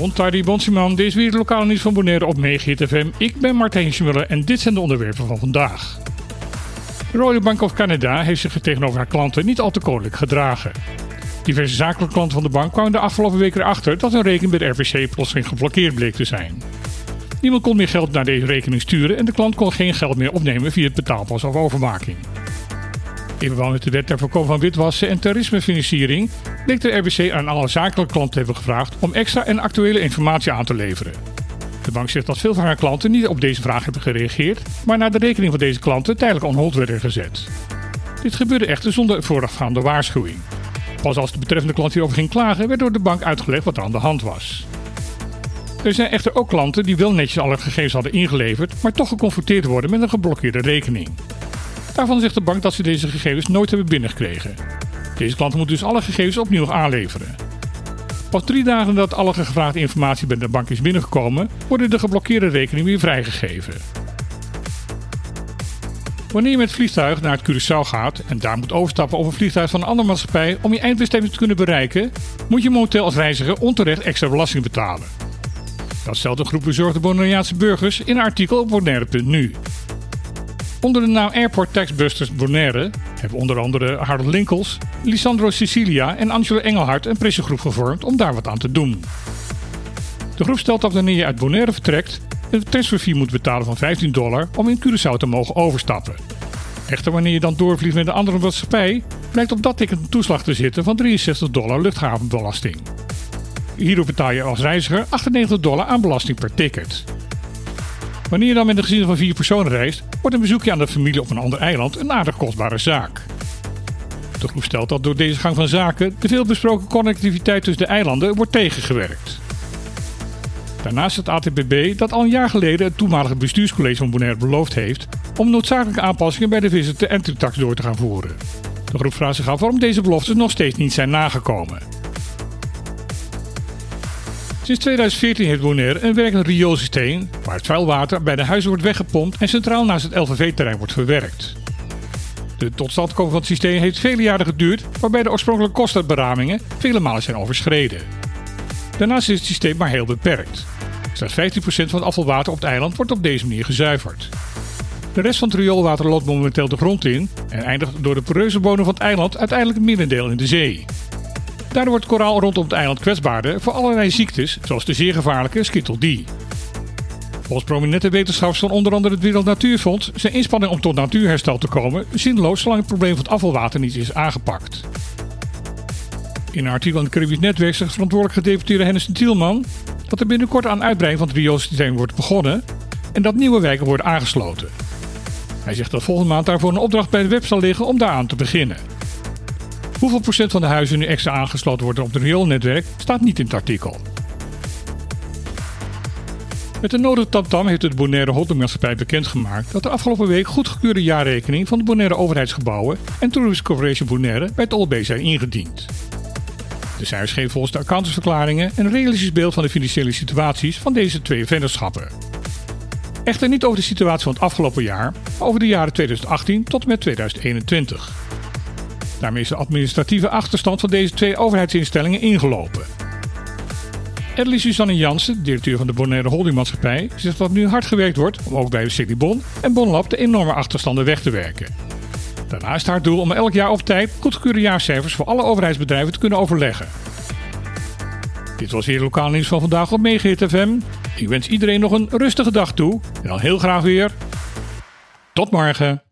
Ontari Bonsiman, dit is weer het lokale nieuws van Bonaire op Megahit FM. Ik ben Martijn Schmuller en dit zijn de onderwerpen van vandaag. De Royal Bank of Canada heeft zich tegenover haar klanten niet al te koninklijk gedragen. Diverse zakelijke klanten van de bank kwamen de afgelopen weken erachter dat hun rekening bij de RBC plotseling geblokkeerd bleek te zijn. Niemand kon meer geld naar deze rekening sturen en de klant kon geen geld meer opnemen via het betaalpas of overmaking. In verband met de wet ter voorkoming van witwassen en terrorismefinanciering bleek de RBC aan alle zakelijke klanten te hebben gevraagd om extra en actuele informatie aan te leveren. De bank zegt dat veel van haar klanten niet op deze vraag hebben gereageerd, maar naar de rekening van deze klanten tijdelijk on hold werden gezet. Dit gebeurde echter zonder voorafgaande waarschuwing. Pas als de betreffende klant hierover ging klagen, werd door de bank uitgelegd wat er aan de hand was. Er zijn echter ook klanten die wel netjes alle gegevens hadden ingeleverd, maar toch geconfronteerd worden met een geblokkeerde rekening. Daarvan zegt de bank dat ze deze gegevens nooit hebben binnengekregen. Deze klanten moeten dus alle gegevens opnieuw aanleveren. Pas drie dagen nadat alle gevraagde informatie bij de bank is binnengekomen, worden de geblokkeerde rekeningen weer vrijgegeven. Wanneer je met vliegtuig naar het Curaçao gaat en daar moet overstappen op een vliegtuig van een andere maatschappij om je eindbestemming te kunnen bereiken, moet je momenteel als reiziger onterecht extra belasting betalen. Dat stelt een groep bezorgde Bonaireaanse burgers in een artikel op bonaire.nu. Onder de naam Airport Taxbusters Bonaire hebben onder andere Harold Linkels, Lisandro Sicilia en Angelo Engelhard een pressegroep gevormd om daar wat aan te doen. De groep stelt dat wanneer je uit Bonaire vertrekt, een transferfee moet betalen van 15 dollar om in Curaçao te mogen overstappen. Echter, wanneer je dan doorvliegt met een andere maatschappij, blijkt op dat ticket een toeslag te zitten van 63 dollar luchthavenbelasting. Hierdoor betaal je als reiziger 98 dollar aan belasting per ticket. Wanneer je dan met een gezin van vier personen reist, wordt een bezoekje aan de familie op een ander eiland een aardig kostbare zaak. De groep stelt dat door deze gang van zaken de veelbesproken connectiviteit tussen de eilanden wordt tegengewerkt. Daarnaast zegt ATBB dat al een jaar geleden het toenmalige bestuurscollege van Bonaire beloofd heeft om noodzakelijke aanpassingen bij de visitor entry tax door te gaan voeren. De groep vraagt zich af waarom deze beloftes nog steeds niet zijn nagekomen. Sinds 2014 heeft Bonaire een werkend rioolsysteem waar het vuilwater bij de huizen wordt weggepompt en centraal naast het LVV-terrein wordt verwerkt. De totstandkoming van het systeem heeft vele jaren geduurd, waarbij de oorspronkelijke kostenberamingen vele malen zijn overschreden. Daarnaast is het systeem maar heel beperkt. Slechts 15% van het afvalwater op het eiland wordt op deze manier gezuiverd. De rest van het rioolwater loopt momenteel de grond in en eindigt door de poreuze bodem van het eiland uiteindelijk het middendeel in de zee. Daardoor wordt koraal rondom het eiland kwetsbaarder voor allerlei ziektes, zoals de zeer gevaarlijke Skittle D. Volgens prominente wetenschappers van onder andere het Wereld Natuurfonds zijn inspanningen om tot natuurherstel te komen zinloos zolang het probleem van het afvalwater niet is aangepakt. In een artikel in het Caribisch Netwerk zegt verantwoordelijk gedeputeerde Hennis Tielman dat er binnenkort aan uitbreiding van het rioolsysteem wordt begonnen en dat nieuwe wijken worden aangesloten. Hij zegt dat volgende maand daarvoor een opdracht bij de web zal liggen om daaraan te beginnen. Hoeveel procent van de huizen nu extra aangesloten worden op het rioolnetwerk staat niet in het artikel. Met de nodige tamtam heeft de Bonaire Holdingmaatschappij bekendgemaakt dat de afgelopen week goedgekeurde jaarrekening van de Bonaire overheidsgebouwen en Tourist Corporation Bonaire bij het OLB zijn ingediend. De cijfers geven volgens de accountantsverklaringen een realistisch beeld van de financiële situaties van deze twee vennootschappen. Echter niet over de situatie van het afgelopen jaar, maar over de jaren 2018 tot en met 2021. Daarmee is de administratieve achterstand van deze twee overheidsinstellingen ingelopen. Edely Suzanne Jansen, directeur van de Bonaire Holdingmaatschappij, zegt dat nu hard gewerkt wordt om ook bij de City Bon en Bonlab de enorme achterstanden weg te werken. Daarnaast haar doel om elk jaar op tijd goedgekeurde jaarcijfers voor alle overheidsbedrijven te kunnen overleggen. Dit was weer lokaal nieuws van vandaag op Megahit FM. Ik wens iedereen nog een rustige dag toe en dan heel graag weer. Tot morgen.